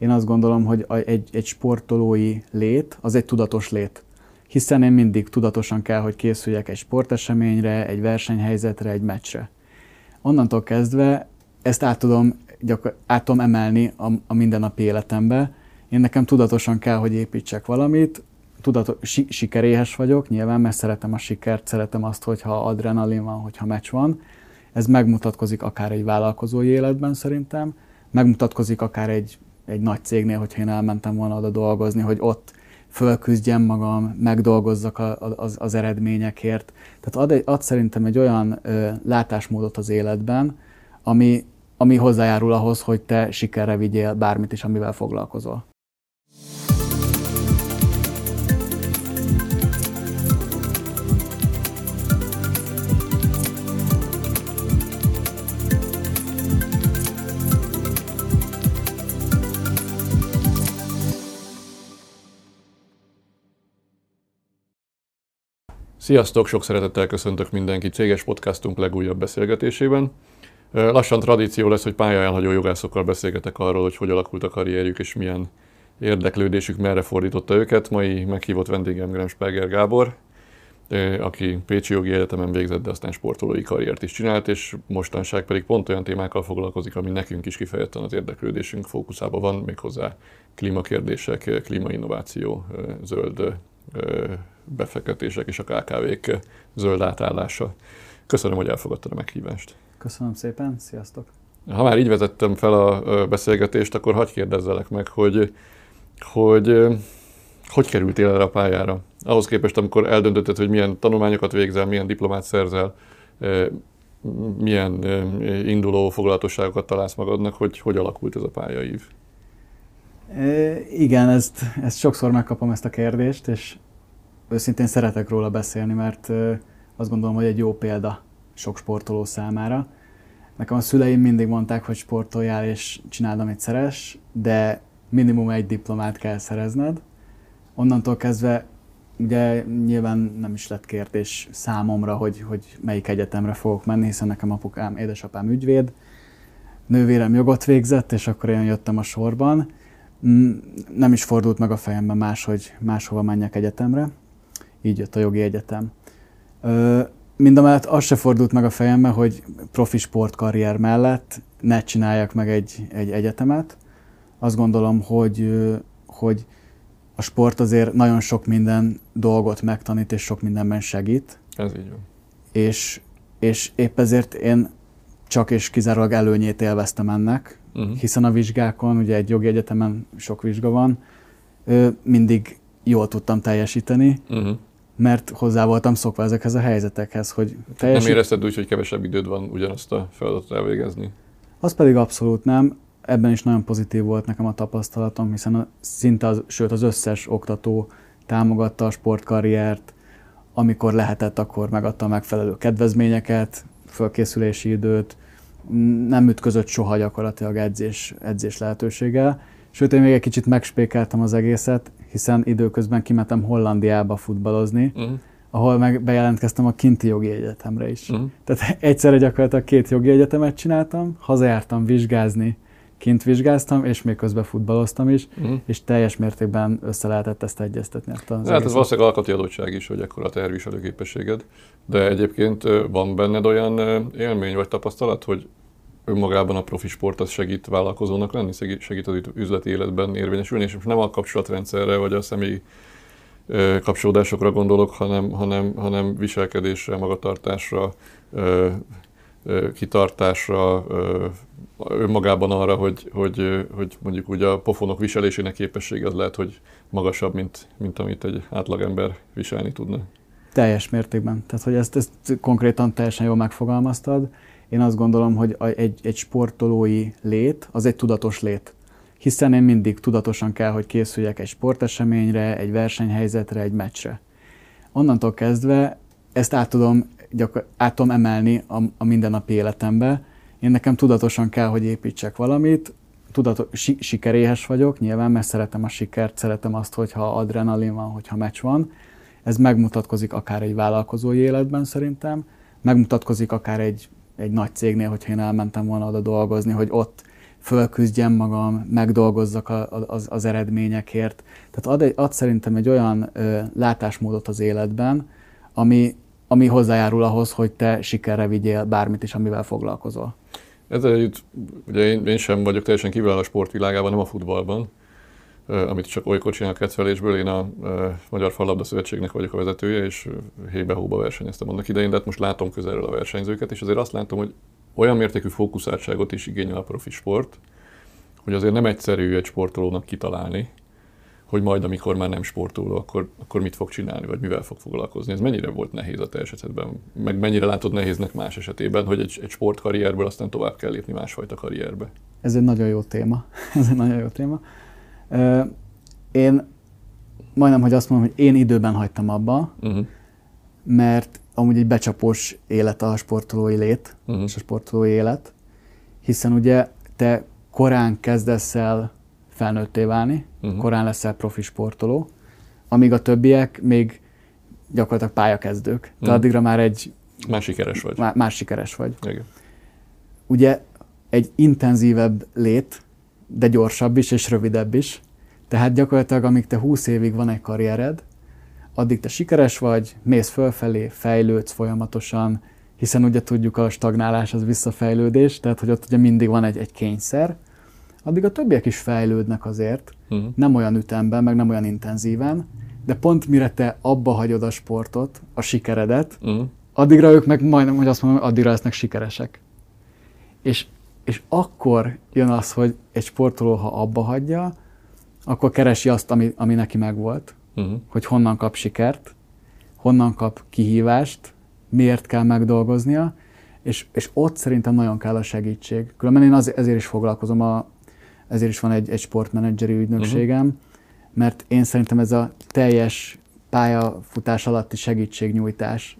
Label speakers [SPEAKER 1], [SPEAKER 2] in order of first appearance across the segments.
[SPEAKER 1] én azt gondolom, hogy egy, egy sportolói lét az egy tudatos lét. Hiszen én mindig tudatosan kell, hogy készüljek egy sporteseményre, egy versenyhelyzetre, egy meccsre. Onnantól kezdve ezt át tudom, gyakor- át tudom emelni a, a mindennapi életembe. Én nekem tudatosan kell, hogy építsek valamit, tudatos, si, sikeréhes vagyok, nyilván, mert szeretem a sikert, szeretem azt, hogyha adrenalin van, hogyha meccs van. Ez megmutatkozik akár egy vállalkozói életben szerintem, megmutatkozik akár egy, egy nagy cégnél, hogyha én elmentem volna oda dolgozni, hogy ott fölküzdjem magam, megdolgozzak a, az, az eredményekért. Tehát ad, egy, ad szerintem egy olyan ö, látásmódot az életben, ami, ami hozzájárul ahhoz, hogy te sikerre vigyél bármit is, amivel foglalkozol.
[SPEAKER 2] Sziasztok, sok szeretettel köszöntök mindenkit céges podcastunk legújabb beszélgetésében. Lassan tradíció lesz, hogy pályaelhagyó jogászokkal beszélgetek arról, hogy hogy alakult a karrierjük és milyen érdeklődésük merre fordította őket. Mai meghívott vendégem Gremsperger Gábor, aki Pécsi Jogi Egyetemen végzett, de aztán sportolói karriert is csinált, és mostanság pedig pont olyan témákkal foglalkozik, ami nekünk is kifejezetten az érdeklődésünk fókuszában van, méghozzá klímakérdések, klímainnováció, zöld befektetések és a KKV-k zöld átállása. Köszönöm, hogy elfogadtad a meghívást.
[SPEAKER 1] Köszönöm szépen, sziasztok!
[SPEAKER 2] Ha már így vezettem fel a beszélgetést, akkor hagyj kérdezzelek meg, hogy hogy, hogy kerültél erre a pályára? Ahhoz képest, amikor eldöntötted, hogy milyen tanulmányokat végzel, milyen diplomát szerzel, milyen induló foglalatosságokat találsz magadnak, hogy hogy alakult ez a pályaív?
[SPEAKER 1] Igen, ezt, ezt sokszor megkapom ezt a kérdést, és őszintén szeretek róla beszélni, mert azt gondolom, hogy egy jó példa sok sportoló számára. Nekem a szüleim mindig mondták, hogy sportoljál és csináld, amit szeres, de minimum egy diplomát kell szerezned. Onnantól kezdve ugye nyilván nem is lett kérdés számomra, hogy, hogy melyik egyetemre fogok menni, hiszen nekem apukám, édesapám ügyvéd, nővérem jogot végzett, és akkor én jöttem a sorban. Nem is fordult meg a fejemben más, hogy máshova menjek egyetemre így jött a jogi egyetem. Mindamellett az se fordult meg a fejembe, hogy profi sportkarrier mellett ne csináljak meg egy, egy egyetemet. Azt gondolom, hogy, hogy a sport azért nagyon sok minden dolgot megtanít, és sok mindenben segít.
[SPEAKER 2] Ez így van.
[SPEAKER 1] És, és épp ezért én csak és kizárólag előnyét élveztem ennek, uh-huh. hiszen a vizsgákon, ugye egy jogi egyetemen sok vizsga van, mindig jól tudtam teljesíteni, uh-huh mert hozzá voltam szokva ezekhez a helyzetekhez, hogy
[SPEAKER 2] teljesít... Nem érezted úgy, hogy kevesebb időd van ugyanazt a feladatot elvégezni?
[SPEAKER 1] Az pedig abszolút nem. Ebben is nagyon pozitív volt nekem a tapasztalatom, hiszen a, szinte az, sőt az összes oktató támogatta a sportkarriert, amikor lehetett, akkor megadta a megfelelő kedvezményeket, fölkészülési időt, nem ütközött soha gyakorlatilag edzés, edzés lehetőséggel. Sőt, én még egy kicsit megspékeltem az egészet, hiszen időközben kimentem Hollandiába futballozni, uh-huh. ahol meg bejelentkeztem a kinti jogi egyetemre is. Uh-huh. Tehát egyszerre gyakorlatilag két jogi egyetemet csináltam, hazajártam vizsgázni, kint vizsgáztam, és még közben futballoztam is, uh-huh. és teljes mértékben össze lehetett ezt egyeztetni.
[SPEAKER 2] Ezt az hát ez valószínűleg alkati adottság is, hogy ekkora terviselő képességed, de egyébként van benned olyan élmény vagy tapasztalat, hogy önmagában a profi sport az segít vállalkozónak lenni, segít az üzleti életben érvényesülni, és most nem a kapcsolatrendszerre vagy a személyi kapcsolódásokra gondolok, hanem, hanem, hanem viselkedésre, magatartásra, kitartásra, önmagában arra, hogy, hogy, hogy mondjuk úgy a pofonok viselésének képessége az lehet, hogy magasabb, mint, mint amit egy átlagember viselni tudna.
[SPEAKER 1] Teljes mértékben. Tehát, hogy ezt, ezt konkrétan teljesen jól megfogalmaztad. Én azt gondolom, hogy egy, egy sportolói lét az egy tudatos lét. Hiszen én mindig tudatosan kell, hogy készüljek egy sporteseményre, egy versenyhelyzetre, egy meccsre. Onnantól kezdve ezt át tudom, gyakor- át tudom emelni a, a mindennapi életembe. Én nekem tudatosan kell, hogy építsek valamit, tudatos, si, sikeréhes vagyok, nyilván, mert szeretem a sikert, szeretem azt, hogyha adrenalin van, hogyha meccs van. Ez megmutatkozik akár egy vállalkozói életben szerintem, megmutatkozik akár egy egy nagy cégnél, hogyha én elmentem volna oda dolgozni, hogy ott fölküzdjem magam, megdolgozzak a, az, az eredményekért. Tehát ad, egy, ad szerintem egy olyan ö, látásmódot az életben, ami, ami hozzájárul ahhoz, hogy te sikerre vigyél bármit is, amivel foglalkozol.
[SPEAKER 2] Ezzel együtt, ugye én, én sem vagyok teljesen kívül a sportvilágában, nem a futballban, amit csak olykor csinál kettelésből. Én a Magyar Fallabda Szövetségnek vagyok a vezetője, és hébe-hóba versenyeztem annak idején, de hát most látom közelről a versenyzőket, és azért azt látom, hogy olyan mértékű fókuszáltságot is igényel a profi sport, hogy azért nem egyszerű egy sportolónak kitalálni, hogy majd amikor már nem sportoló, akkor, akkor mit fog csinálni, vagy mivel fog foglalkozni. Ez mennyire volt nehéz a te esetedben, meg mennyire látod nehéznek más esetében, hogy egy, egy sportkarrierből aztán tovább kell lépni másfajta karrierbe?
[SPEAKER 1] Ez egy nagyon jó téma. Ez egy nagyon jó téma. Én majdnem, hogy azt mondom, hogy én időben hagytam abba, uh-huh. mert amúgy egy becsapós élet a sportolói lét, uh-huh. és a sportolói élet, hiszen ugye te korán kezdesz el felnőtté válni, uh-huh. korán leszel profi sportoló, amíg a többiek még gyakorlatilag pályakezdők. Uh-huh. Te addigra már egy...
[SPEAKER 2] Más sikeres vagy.
[SPEAKER 1] Má, más sikeres vagy.
[SPEAKER 2] Igen.
[SPEAKER 1] Ugye egy intenzívebb lét, de gyorsabb is és rövidebb is. Tehát gyakorlatilag amíg te 20 évig van egy karriered, addig te sikeres vagy, mész fölfelé, fejlődsz folyamatosan, hiszen ugye tudjuk a stagnálás az visszafejlődés, tehát hogy ott ugye mindig van egy, egy kényszer, addig a többiek is fejlődnek azért, uh-huh. nem olyan ütemben, meg nem olyan intenzíven, de pont mire te abba hagyod a sportot, a sikeredet, uh-huh. addigra ők meg majdnem, hogy azt mondom, addigra lesznek sikeresek. És, és akkor jön az, hogy egy sportoló, ha abba hagyja, akkor keresi azt, ami, ami neki megvolt, uh-huh. hogy honnan kap sikert, honnan kap kihívást, miért kell megdolgoznia, és, és ott szerintem nagyon kell a segítség. Különben én az, ezért is foglalkozom, a, ezért is van egy, egy sportmenedzseri ügynökségem, uh-huh. mert én szerintem ez a teljes pályafutás alatti segítségnyújtás,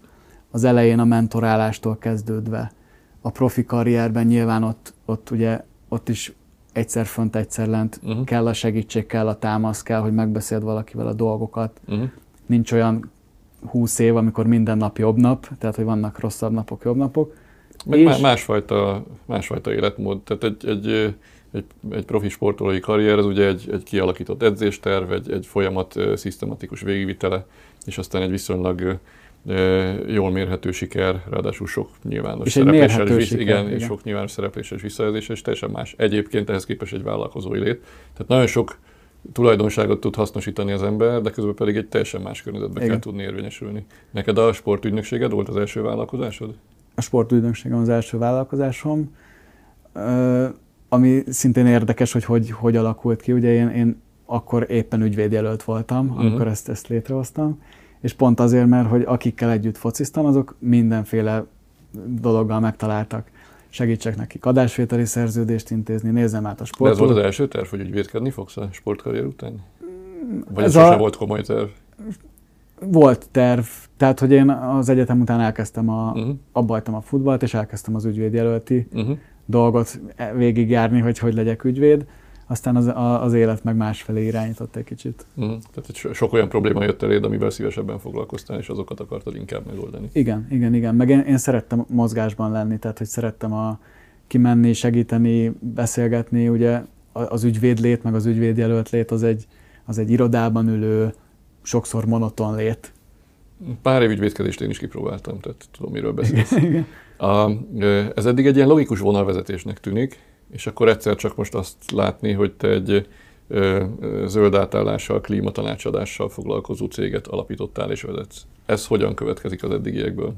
[SPEAKER 1] az elején a mentorálástól kezdődve, a profi karrierben nyilván ott, ott ugye ott is egyszer fönt, egyszer lent, uh-huh. kell a segítség, kell a támasz, kell, hogy megbeszéld valakivel a dolgokat. Uh-huh. Nincs olyan húsz év, amikor minden nap jobb nap, tehát hogy vannak rosszabb napok, jobb napok.
[SPEAKER 2] Meg és... másfajta, másfajta életmód. Tehát egy, egy, egy, egy profi sportolói karrier, az ugye egy, egy kialakított edzésterv, egy, egy folyamat szisztematikus végigvitele, és aztán egy viszonylag jól mérhető siker, ráadásul sok nyilvános és szerepléssel, visz, siker, igen, igen, és sok nyilvános szerepléses visszajelzés, és teljesen más. Egyébként ehhez képest egy vállalkozói lét. Tehát nagyon sok tulajdonságot tud hasznosítani az ember, de közben pedig egy teljesen más környezetben kell tudni érvényesülni. Neked a sportügynökséged volt az első vállalkozásod?
[SPEAKER 1] A sportügynökségem az első vállalkozásom, ami szintén érdekes, hogy hogy, hogy alakult ki. Ugye én, én akkor éppen ügyvédjelölt voltam, uh-huh. amikor ezt, ezt létrehoztam, és pont azért, mert hogy akikkel együtt fociztam, azok mindenféle dologgal megtaláltak. Segítsek nekik adásvételi szerződést intézni, nézzem át a sportot. De
[SPEAKER 2] ez volt az első terv, hogy ügyvédkedni fogsz a sportkarrier után? Vagy ez, ez a... volt komoly terv?
[SPEAKER 1] Volt terv, tehát hogy én az egyetem után elkezdtem a, uh-huh. abba a futballt, és elkezdtem az ügyvédjelölti uh-huh. Dolgot végigjárni, hogy hogy legyek ügyvéd aztán az, az élet meg másfelé irányított egy kicsit.
[SPEAKER 2] Mm. Tehát sok olyan probléma jött eléd, amivel szívesebben foglalkoztál, és azokat akartad inkább megoldani.
[SPEAKER 1] Igen, igen, igen. Meg én, én szerettem mozgásban lenni, tehát hogy szerettem a kimenni, segíteni, beszélgetni. Ugye az ügyvédlét, meg az ügyvédjelölt lét az egy, az egy irodában ülő, sokszor monoton lét.
[SPEAKER 2] Pár év ügyvédkedést én is kipróbáltam, tehát tudom, miről beszélsz. Igen, igen. A, ez eddig egy ilyen logikus vonalvezetésnek tűnik, és akkor egyszer csak most azt látni, hogy te egy zöld átállással, klímatanácsadással foglalkozó céget alapítottál és vezetsz. Ez hogyan következik az eddigiekből?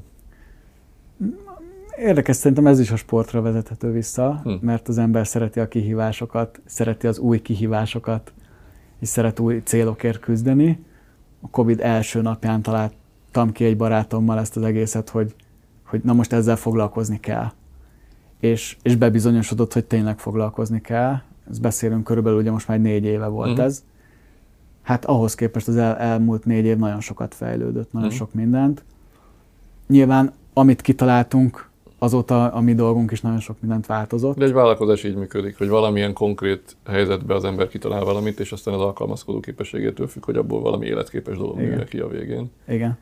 [SPEAKER 1] Érdekes, szerintem ez is a sportra vezethető vissza, hm. mert az ember szereti a kihívásokat, szereti az új kihívásokat, és szeret új célokért küzdeni. A Covid első napján találtam ki egy barátommal ezt az egészet, hogy, hogy na most ezzel foglalkozni kell és, és bebizonyosodott, hogy tényleg foglalkozni kell. Ezt beszélünk körülbelül, ugye most már négy éve volt uh-huh. ez. Hát ahhoz képest az el, elmúlt négy év nagyon sokat fejlődött, nagyon uh-huh. sok mindent. Nyilván, amit kitaláltunk, azóta a mi dolgunk is nagyon sok mindent változott.
[SPEAKER 2] De egy vállalkozás így működik, hogy valamilyen konkrét helyzetben az ember kitalál valamit, és aztán az alkalmazkodó képességétől függ, hogy abból valami életképes dolog művel ki a végén.
[SPEAKER 1] Igen.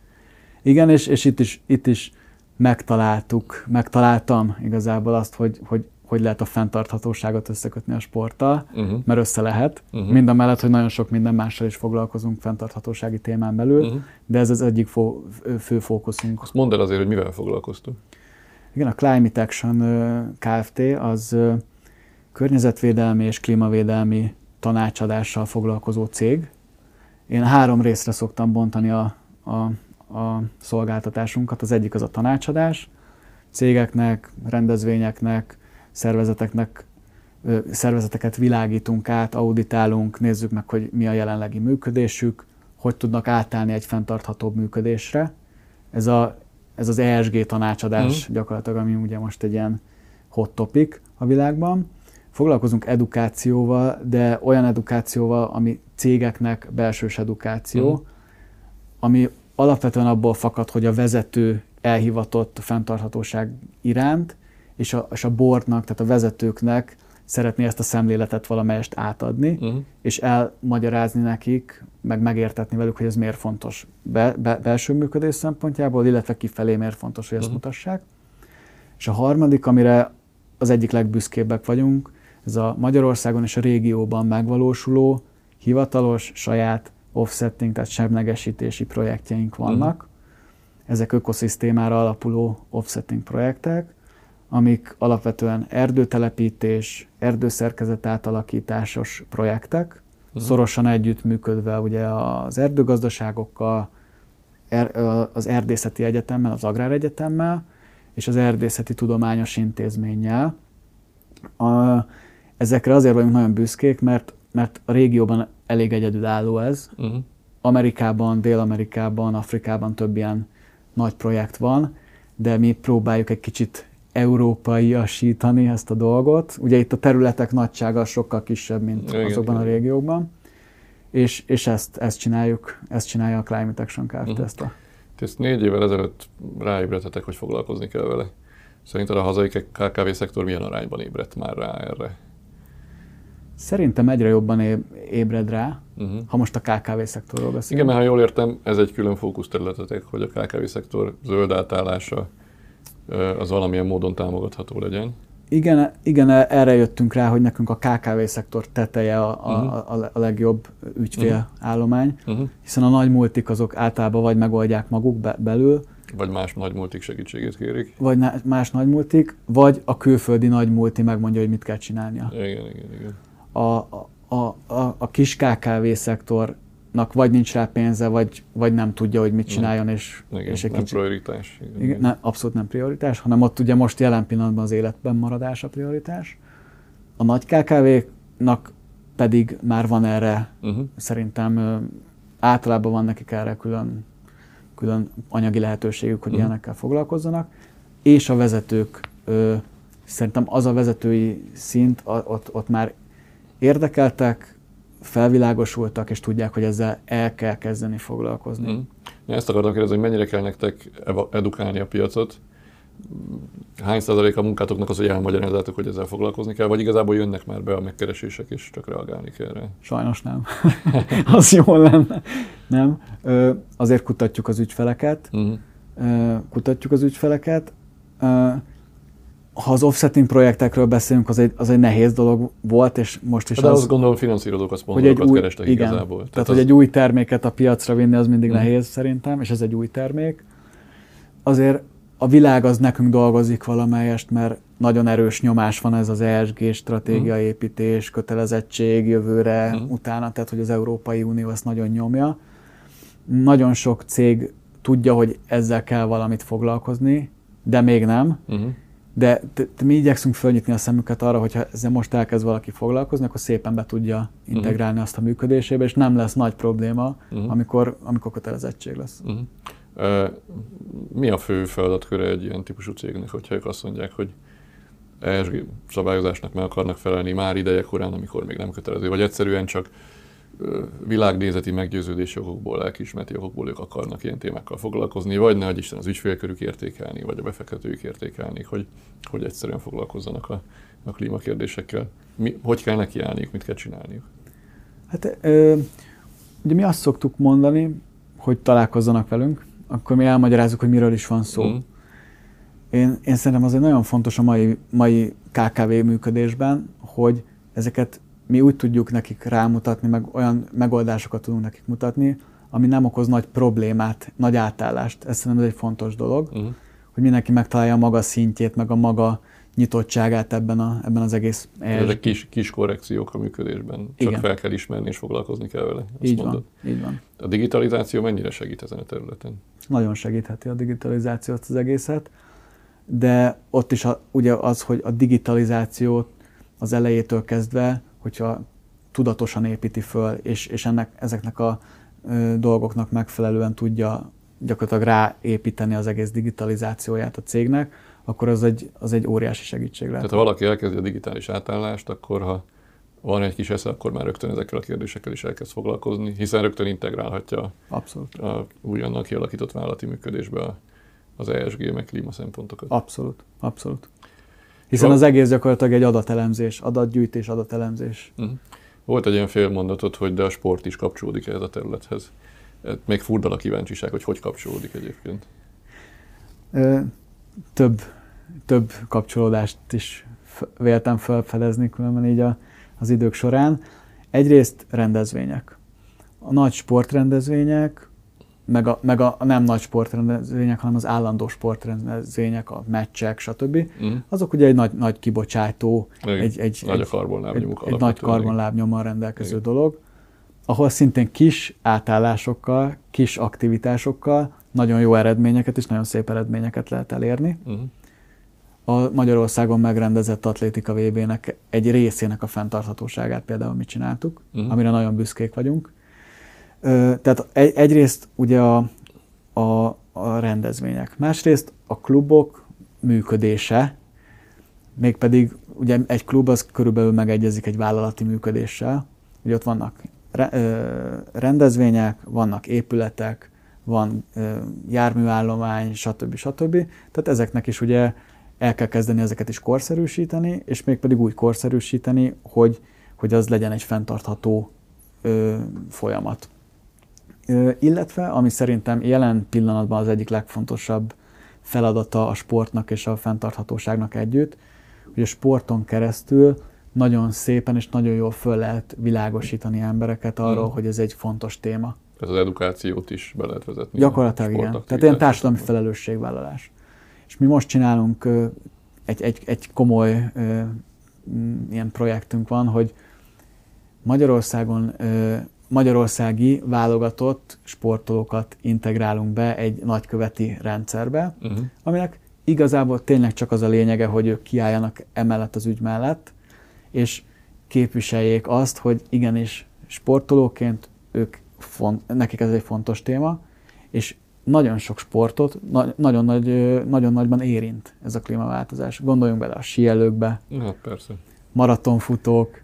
[SPEAKER 1] Igen, és, és itt, is, itt is megtaláltuk, megtaláltam igazából azt, hogy, hogy hogy lehet a fenntarthatóságot összekötni a sporttal,
[SPEAKER 2] Uh-huh.
[SPEAKER 1] mert össze lehet. Uh-huh. Mind a mellett, hogy nagyon sok minden mással is foglalkozunk fenntarthatósági témán belül,
[SPEAKER 2] Uh-huh.
[SPEAKER 1] de ez az egyik fó, fő fókuszunk.
[SPEAKER 2] Azt mondd el azért, hogy mivel foglalkoztunk.
[SPEAKER 1] Igen, a Climate Action Kft. az környezetvédelmi és klímavédelmi tanácsadással foglalkozó cég. Én három részre szoktam bontani a, a, a szolgáltatásunkat. Az egyik az a tanácsadás. Cégeknek, rendezvényeknek, szervezeteknek, szervezeteket világítunk át, auditálunk, nézzük meg, hogy mi a jelenlegi működésük, hogy tudnak átállni egy fenntarthatóbb működésre. Ez, a, ez az ESG tanácsadás
[SPEAKER 2] Mhm.
[SPEAKER 1] gyakorlatilag, ami ugye most egy ilyen hot topic a világban. Foglalkozunk edukációval, de olyan edukációval, ami cégeknek belsős edukáció,
[SPEAKER 2] Mhm.
[SPEAKER 1] ami alapvetően abból fakad, hogy a vezető elhivatott a fenntarthatóság iránt, és a, és a boardnak, tehát a vezetőknek szeretné ezt a szemléletet valamelyest átadni,
[SPEAKER 2] Uh-huh.
[SPEAKER 1] és elmagyarázni nekik, meg megértetni velük, hogy ez miért fontos be, be, belső működés szempontjából, illetve kifelé miért fontos, hogy ezt
[SPEAKER 2] Mhm.
[SPEAKER 1] mutassák. És a harmadik, amire az egyik legbüszkébbek vagyunk, ez a Magyarországon és a régióban megvalósuló, hivatalos, saját offsetting, tehát semlegesítési projektjeink vannak. Ezek ökoszisztémára alapuló offsetting projektek, amik alapvetően erdőtelepítés, erdőszerkezet átalakításos projektek,
[SPEAKER 2] Mhm.
[SPEAKER 1] szorosan együttműködve ugye az erdőgazdaságokkal, er, az Erdészeti Egyetemmel, az Agráregyetemmmel és az Erdészeti Tudományos Intézménnyel. A, ezekre azért vagyunk nagyon büszkék, mert, mert a régióban elég egyedülálló ez.
[SPEAKER 2] Uh-huh.
[SPEAKER 1] Amerikában, Dél-Amerikában, Afrikában több ilyen nagy projekt van, de mi próbáljuk egy kicsit európaiasítani ezt a dolgot. Ugye itt a területek nagysága sokkal kisebb, mint
[SPEAKER 2] Igen,
[SPEAKER 1] azokban a régiókban. És, és ezt, ezt csináljuk, ezt csinálja a Climate Action Kft.
[SPEAKER 2] Mhm.
[SPEAKER 1] ezt a
[SPEAKER 2] ezt négy évvel ezelőtt ráébredtetek, hogy foglalkozni kell vele. Szerinted a hazai KKV szektor milyen arányban ébredt már rá erre?
[SPEAKER 1] Szerintem egyre jobban ébred rá,
[SPEAKER 2] Uh-huh.
[SPEAKER 1] ha most a KKV szektorról
[SPEAKER 2] Igen,
[SPEAKER 1] beszélünk.
[SPEAKER 2] mert ha jól értem, ez egy külön fókuszterületetek, hogy a KKV szektor zöld átállása az valamilyen módon támogatható legyen.
[SPEAKER 1] Igen, igen, erre jöttünk rá, hogy nekünk a KKV szektor teteje a,
[SPEAKER 2] Mhm.
[SPEAKER 1] a, a legjobb ügyfélállomány,
[SPEAKER 2] Uh-huh.
[SPEAKER 1] hiszen a nagy multik azok általában vagy megoldják maguk be, belül,
[SPEAKER 2] Vagy más nagy multik segítségét kérik.
[SPEAKER 1] vagy más nagy multik, vagy a külföldi nagy multi megmondja, hogy mit kell csinálnia.
[SPEAKER 2] Igen, igen, igen.
[SPEAKER 1] A, a, a, a, kis KKV szektornak vagy nincs rá pénze, vagy, vagy nem tudja, hogy mit csináljon, és,
[SPEAKER 2] igen
[SPEAKER 1] és egy
[SPEAKER 2] nem
[SPEAKER 1] kicsit...
[SPEAKER 2] prioritás. Igen,
[SPEAKER 1] Igen, ne, abszolút nem prioritás, hanem ott ugye most jelen pillanatban az életben maradás a prioritás. A nagy KKV-nak pedig már van erre,
[SPEAKER 2] Uh-huh.
[SPEAKER 1] szerintem általában van nekik erre külön, külön anyagi lehetőségük, hogy
[SPEAKER 2] Mhm.
[SPEAKER 1] ilyenekkel foglalkozzanak, és a vezetők, ö, szerintem az a vezetői szint, a, ott, ott már érdekeltek, felvilágosultak, és tudják, hogy ezzel el kell kezdeni foglalkozni.
[SPEAKER 2] Uh-huh. Ezt akartam kérdezni, hogy mennyire kell nektek edukálni a piacot? Hány százalék a munkátoknak az, hogy elmagyarázzátok, hogy ezzel foglalkozni kell, vagy igazából jönnek már be a megkeresések, és csak reagálni kell rá?
[SPEAKER 1] Sajnos nem. az jól lenne. Nem. Ö, azért kutatjuk az ügyfeleket.
[SPEAKER 2] Uh-huh.
[SPEAKER 1] Kutatjuk az ügyfeleket. Ha az offsetting projektekről beszélünk, az egy, az egy nehéz dolog volt, és most is
[SPEAKER 2] De
[SPEAKER 1] az,
[SPEAKER 2] azt gondolom, finanszírozók, azt
[SPEAKER 1] hogy egy új,
[SPEAKER 2] kerestek
[SPEAKER 1] igen,
[SPEAKER 2] igazából.
[SPEAKER 1] Tehát, tehát, hogy egy új terméket a piacra vinni, az mindig
[SPEAKER 2] Mhm.
[SPEAKER 1] nehéz szerintem, és ez egy új termék. Azért a világ az nekünk dolgozik valamelyest, mert nagyon erős nyomás van ez az ESG stratégiaépítés, kötelezettség jövőre,
[SPEAKER 2] Mhm.
[SPEAKER 1] utána, tehát hogy az Európai Unió ezt nagyon nyomja. Nagyon sok cég tudja, hogy ezzel kell valamit foglalkozni, de még nem.
[SPEAKER 2] Uh-huh.
[SPEAKER 1] De t- t- mi igyekszünk fölnyitni a szemüket arra, hogyha ezzel most elkezd valaki foglalkozni, akkor szépen be tudja integrálni azt a működésébe, és nem lesz nagy probléma,
[SPEAKER 2] Mhm.
[SPEAKER 1] amikor, amikor kötelezettség lesz.
[SPEAKER 2] Uh-huh. Uh, mi a fő feladatköre egy ilyen típusú cégnek, hogyha ők azt mondják, hogy ESG szabályozásnak meg akarnak felelni már ideje korán, amikor még nem kötelező, vagy egyszerűen csak világnézeti meggyőződési okokból, lelkiismereti okokból ők akarnak ilyen témákkal foglalkozni, vagy ne Isten az ügyfélkörük értékelni, vagy a befektetők értékelni, hogy, hogy egyszerűen foglalkozzanak a, a klímakérdésekkel. Mi, hogy kell nekiállniuk, mit kell csinálniuk?
[SPEAKER 1] Hát ö, ugye mi azt szoktuk mondani, hogy találkozzanak velünk, akkor mi elmagyarázzuk, hogy miről is van szó.
[SPEAKER 2] Mhm.
[SPEAKER 1] Én, én szerintem az egy nagyon fontos a mai, mai KKV működésben, hogy ezeket mi úgy tudjuk nekik rámutatni, meg olyan megoldásokat tudunk nekik mutatni, ami nem okoz nagy problémát, nagy átállást. Ez szerintem ez egy fontos dolog, uh-huh. hogy mindenki megtalálja a maga szintjét, meg a maga nyitottságát ebben, a, ebben az egész...
[SPEAKER 2] Ezek kis, kis korrekciók a működésben, csak Igen. fel kell ismerni és foglalkozni kell vele.
[SPEAKER 1] Így mondod. van, így van.
[SPEAKER 2] A digitalizáció mennyire segít ezen a területen?
[SPEAKER 1] Nagyon segítheti a digitalizáció az egészet, de ott is a, ugye az, hogy a digitalizációt az elejétől kezdve, hogyha tudatosan építi föl, és, és ennek, ezeknek a ö, dolgoknak megfelelően tudja gyakorlatilag ráépíteni az egész digitalizációját a cégnek, akkor az egy, az egy óriási segítség lehet.
[SPEAKER 2] Tehát ha valaki elkezdi a digitális átállást, akkor ha van egy kis esze, akkor már rögtön ezekkel a kérdésekkel is elkezd foglalkozni, hiszen rögtön integrálhatja
[SPEAKER 1] Abszolút.
[SPEAKER 2] a újonnan kialakított vállalati működésbe az ESG meg klíma szempontokat.
[SPEAKER 1] Abszolút, abszolút. Hiszen az egész gyakorlatilag egy adatelemzés, adatgyűjtés, adatelemzés.
[SPEAKER 2] Uh-huh. Volt egy ilyen félmondatot, hogy de a sport is kapcsolódik ehhez a területhez. Még furdal a kíváncsiság, hogy hogy kapcsolódik egyébként.
[SPEAKER 1] Több, több kapcsolódást is véltem felfedezni különben így a, az idők során. Egyrészt rendezvények. A nagy sportrendezvények, meg a, meg a nem nagy sportrendezvények, hanem az állandó sportrendezvények, a meccsek, stb. Mm. Azok ugye egy nagy, nagy kibocsátó,
[SPEAKER 2] Igen. egy, egy, nagy egy, egy,
[SPEAKER 1] egy nagy karbonlábnyommal rendelkező Igen. dolog, ahol szintén kis átállásokkal, kis aktivitásokkal nagyon jó eredményeket és nagyon szép eredményeket lehet elérni. Uh-huh. A Magyarországon megrendezett atlétika VB-nek egy részének a fenntarthatóságát például mi csináltuk, uh-huh. amire nagyon büszkék vagyunk. Tehát egy, egyrészt ugye a, a, a rendezvények, másrészt a klubok működése, mégpedig ugye egy klub az körülbelül megegyezik egy vállalati működéssel. Ugye ott vannak rendezvények, vannak épületek, van járműállomány, stb. stb. Tehát ezeknek is ugye el kell kezdeni ezeket is korszerűsíteni, és mégpedig úgy korszerűsíteni, hogy, hogy az legyen egy fenntartható ö, folyamat. Illetve, ami szerintem jelen pillanatban az egyik legfontosabb feladata a sportnak és a fenntarthatóságnak együtt, hogy a sporton keresztül nagyon szépen és nagyon jól föl lehet világosítani embereket arról, mm. hogy ez egy fontos téma.
[SPEAKER 2] Tehát az edukációt is be lehet vezetni.
[SPEAKER 1] Gyakorlatilag igen. Tehát ilyen társadalmi felelősségvállalás. És mi most csinálunk egy, egy, egy komoly ilyen projektünk van, hogy Magyarországon magyarországi válogatott sportolókat integrálunk be egy nagyköveti rendszerbe, uh-huh. aminek igazából tényleg csak az a lényege, hogy ők kiálljanak emellett az ügy mellett, és képviseljék azt, hogy igenis sportolóként ők font, nekik ez egy fontos téma, és nagyon sok sportot na, nagyon, nagy, nagyon nagyban érint ez a klímaváltozás. Gondoljunk bele a síelőkbe,
[SPEAKER 2] hát persze.
[SPEAKER 1] maratonfutók,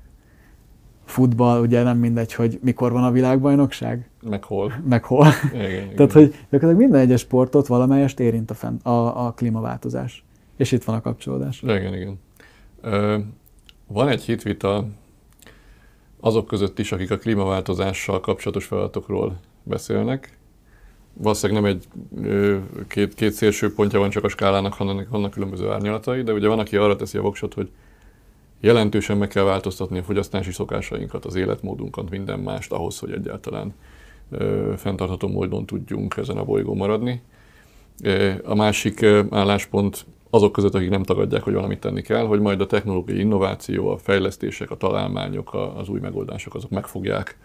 [SPEAKER 1] futball, ugye nem mindegy, hogy mikor van a világbajnokság.
[SPEAKER 2] Meg hol.
[SPEAKER 1] Meg hol. Igen, igen. Tehát, hogy gyakorlatilag minden egyes sportot valamelyest érint a, fenn, a, a klímaváltozás. És itt van a kapcsolódás.
[SPEAKER 2] Igen, igen. Ö, van egy hitvita azok között is, akik a klímaváltozással kapcsolatos feladatokról beszélnek. Valószínűleg nem egy két, két szélső pontja van csak a skálának, hanem vannak különböző árnyalatai, de ugye van, aki arra teszi a voksot, hogy jelentősen meg kell változtatni a fogyasztási szokásainkat, az életmódunkat, minden mást ahhoz, hogy egyáltalán ö, fenntartható módon tudjunk ezen a bolygón maradni. A másik álláspont azok között, akik nem tagadják, hogy valamit tenni kell, hogy majd a technológiai innováció, a fejlesztések, a találmányok, az új megoldások, azok meg fogják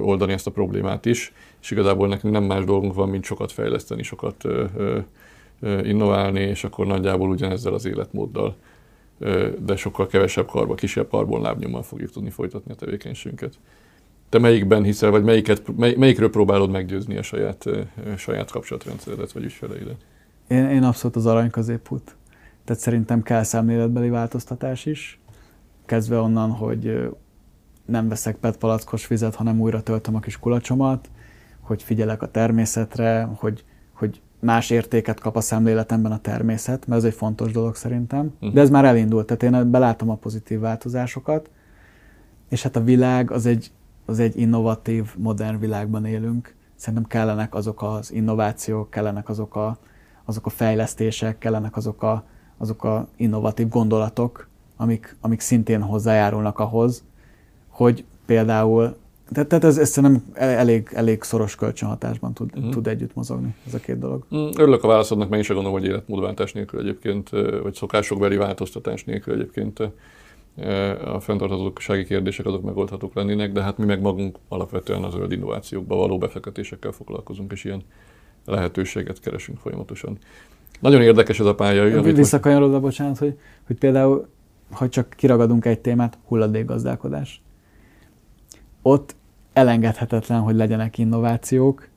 [SPEAKER 2] oldani ezt a problémát is, és igazából nekünk nem más dolgunk van, mint sokat fejleszteni, sokat innoválni, és akkor nagyjából ugyanezzel az életmóddal, de sokkal kevesebb karba, kisebb karbonlábnyommal fogjuk tudni folytatni a tevékenységünket. Te melyikben hiszel, vagy melyiket, mely, melyikről próbálod meggyőzni a saját, saját kapcsolatrendszeredet, vagy ügyfeleidet?
[SPEAKER 1] Én, én abszolút az arany középút. Tehát szerintem kell szemléletbeli változtatás is, kezdve onnan, hogy nem veszek PET palackos vizet, hanem újra töltöm a kis kulacsomat, hogy figyelek a természetre, hogy, hogy más értéket kap a szemléletemben a természet, mert ez egy fontos dolog szerintem. Uh-huh. De ez már elindult, tehát én belátom a pozitív változásokat, és hát a világ az egy, az egy innovatív, modern világban élünk. Szerintem kellenek azok az innovációk, kellenek azok a, azok a fejlesztések, kellenek azok a, azok a innovatív gondolatok, amik, amik szintén hozzájárulnak ahhoz, hogy például, tehát, tehát ez, ez szerintem elég, elég szoros kölcsönhatásban tud, mm. tud együtt mozogni ez a két dolog.
[SPEAKER 2] Mm, örülök a válaszodnak, mert én sem gondolom, hogy életmódváltás nélkül egyébként, vagy szokásokbeli változtatás nélkül egyébként a fenntarthatósági kérdések azok megoldhatók lennének, de hát mi meg magunk alapvetően a zöld innovációkba való befektetésekkel foglalkozunk, és ilyen lehetőséget keresünk folyamatosan. Nagyon érdekes ez a pálya.
[SPEAKER 1] Visszakanyarodva, bocsánat, hogy, hogy például, ha csak kiragadunk egy témát, hulladékgazdálkodás. Ott elengedhetetlen, hogy legyenek innovációk,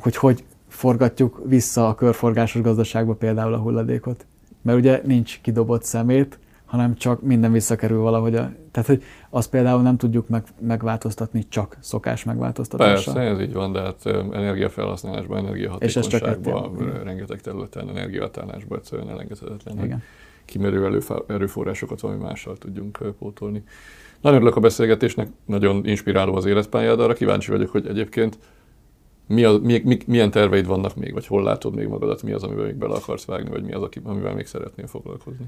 [SPEAKER 1] hogy hogy forgatjuk vissza a körforgásos gazdaságba például a hulladékot. Mert ugye nincs kidobott szemét, hanem csak minden visszakerül valahogy. A, tehát, hogy azt például nem tudjuk meg, megváltoztatni csak szokás megváltoztatással.
[SPEAKER 2] Persze, ez így van, de hát energiafelhasználásban, energiahatékonyságban, rengeteg területen, energiatállásban egyszerűen elengedhetetlen, Igen. kimerő erőforrásokat valami mással tudjunk pótolni. Nagyon örülök a beszélgetésnek, nagyon inspiráló az életpályád, arra kíváncsi vagyok, hogy egyébként mi a, mi, mi, milyen terveid vannak még, vagy hol látod még magadat, mi az, amivel még bele akarsz vágni, vagy mi az, amivel még szeretnél foglalkozni?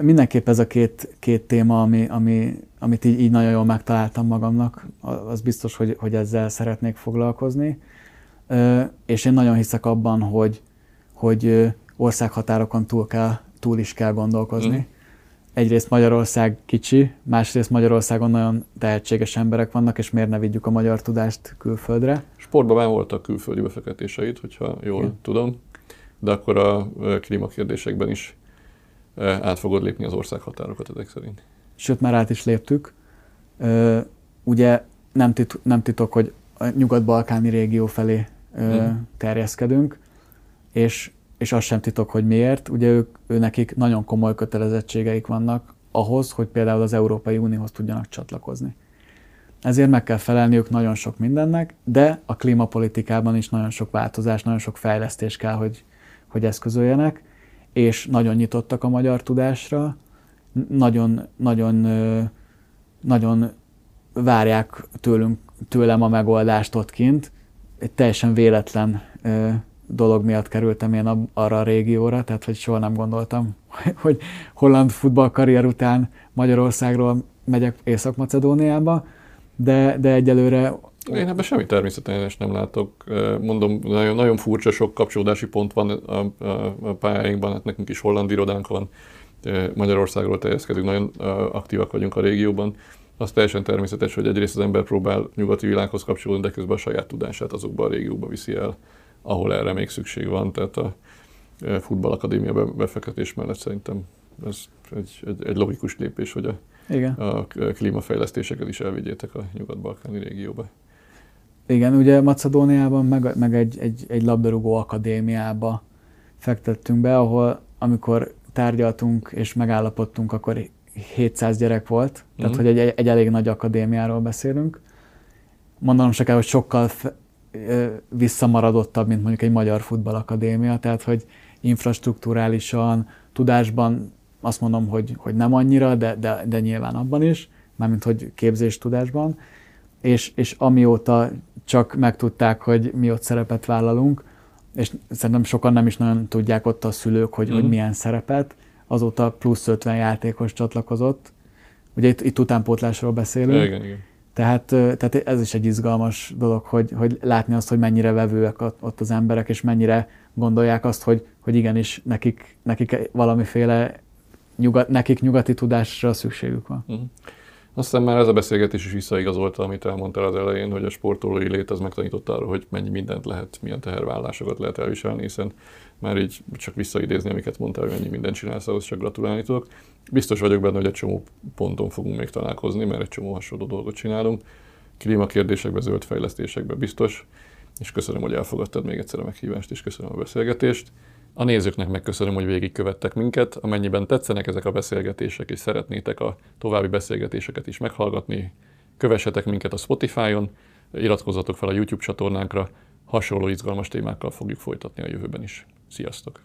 [SPEAKER 1] Mindenképp ez a két, két téma, ami, ami, amit így, így nagyon jól megtaláltam magamnak, az biztos, hogy, hogy ezzel szeretnék foglalkozni. És én nagyon hiszek abban, hogy, hogy országhatárokon túl, kell, túl is kell gondolkozni. Mm. Egyrészt Magyarország kicsi, másrészt Magyarországon nagyon tehetséges emberek vannak, és miért ne vigyük a magyar tudást külföldre.
[SPEAKER 2] Sportban már voltak külföldi befektetéseid, hogyha jól Igen. tudom, de akkor a klímakérdésekben is át fogod lépni az ország határokat ezek szerint.
[SPEAKER 1] Sőt, már át is léptük. Ugye nem, tit- nem titok, hogy a nyugat-balkáni régió felé hmm. terjeszkedünk, és, és az sem titok, hogy miért. Ugye ők, ő nekik nagyon komoly kötelezettségeik vannak ahhoz, hogy például az Európai Unióhoz tudjanak csatlakozni. Ezért meg kell felelniük nagyon sok mindennek, de a klímapolitikában is nagyon sok változás, nagyon sok fejlesztés kell, hogy, hogy eszközöljenek és nagyon nyitottak a magyar tudásra, nagyon, nagyon, nagyon várják tőlünk, tőlem a megoldást ott kint. Egy teljesen véletlen dolog miatt kerültem én arra a régióra, tehát hogy soha nem gondoltam, hogy holland futballkarrier után Magyarországról megyek Észak-Macedóniába, de, de egyelőre
[SPEAKER 2] én ebben semmi természetes nem látok. Mondom, nagyon, nagyon furcsa sok kapcsolódási pont van a, a, a pályáinkban, hát nekünk is holland irodánk van, Magyarországról terjeszkedünk, nagyon aktívak vagyunk a régióban. Az teljesen természetes, hogy egyrészt az ember próbál nyugati világhoz kapcsolódni, de közben a saját tudását azokba a régióba viszi el, ahol erre még szükség van. Tehát a futballakadémia befektetés mellett szerintem ez egy, egy, egy logikus lépés, hogy a, Igen. a klímafejlesztéseket is elvigyétek a nyugat-balkáni régióba.
[SPEAKER 1] Igen, ugye Macedóniában, meg, meg egy, egy, egy labdarúgó akadémiába fektettünk be, ahol amikor tárgyaltunk és megállapodtunk, akkor 700 gyerek volt, tehát mm. hogy egy, egy elég nagy akadémiáról beszélünk. Mondanom se kell, hogy sokkal visszamaradottabb, mint mondjuk egy magyar futballakadémia, tehát hogy infrastruktúrálisan, tudásban azt mondom, hogy, hogy nem annyira, de, de, de nyilván abban is, mármint hogy képzés tudásban, és, és amióta csak megtudták, hogy mi ott szerepet vállalunk, és szerintem sokan nem is nagyon tudják ott a szülők, hogy, mm. hogy milyen szerepet, azóta plusz 50 játékos csatlakozott. Ugye itt, itt utánpótlásról beszélünk.
[SPEAKER 2] Igen, igen.
[SPEAKER 1] Tehát, tehát ez is egy izgalmas dolog, hogy, hogy látni azt, hogy mennyire vevőek ott az emberek, és mennyire gondolják azt, hogy, hogy igenis nekik, nekik valamiféle nyugat, nekik nyugati tudásra szükségük van. Uh-huh.
[SPEAKER 2] Aztán már ez a beszélgetés is visszaigazolta, amit elmondtál az elején, hogy a sportolói lét az megtanította arra, hogy mennyi mindent lehet, milyen tehervállásokat lehet elviselni, hiszen már így csak visszaidézni, amiket mondtál, hogy mennyi mindent csinálsz, ahhoz csak gratulálni tudok. Biztos vagyok benne, hogy egy csomó ponton fogunk még találkozni, mert egy csomó hasonló dolgot csinálunk. Klímakérdésekben, zöld fejlesztésekben biztos, és köszönöm, hogy elfogadtad még egyszer a meghívást, és köszönöm a beszélgetést. A nézőknek megköszönöm, hogy végigkövettek minket. Amennyiben tetszenek ezek a beszélgetések, és szeretnétek a további beszélgetéseket is meghallgatni, kövessetek minket a Spotify-on, iratkozzatok fel a YouTube csatornánkra, hasonló izgalmas témákkal fogjuk folytatni a jövőben is. Sziasztok!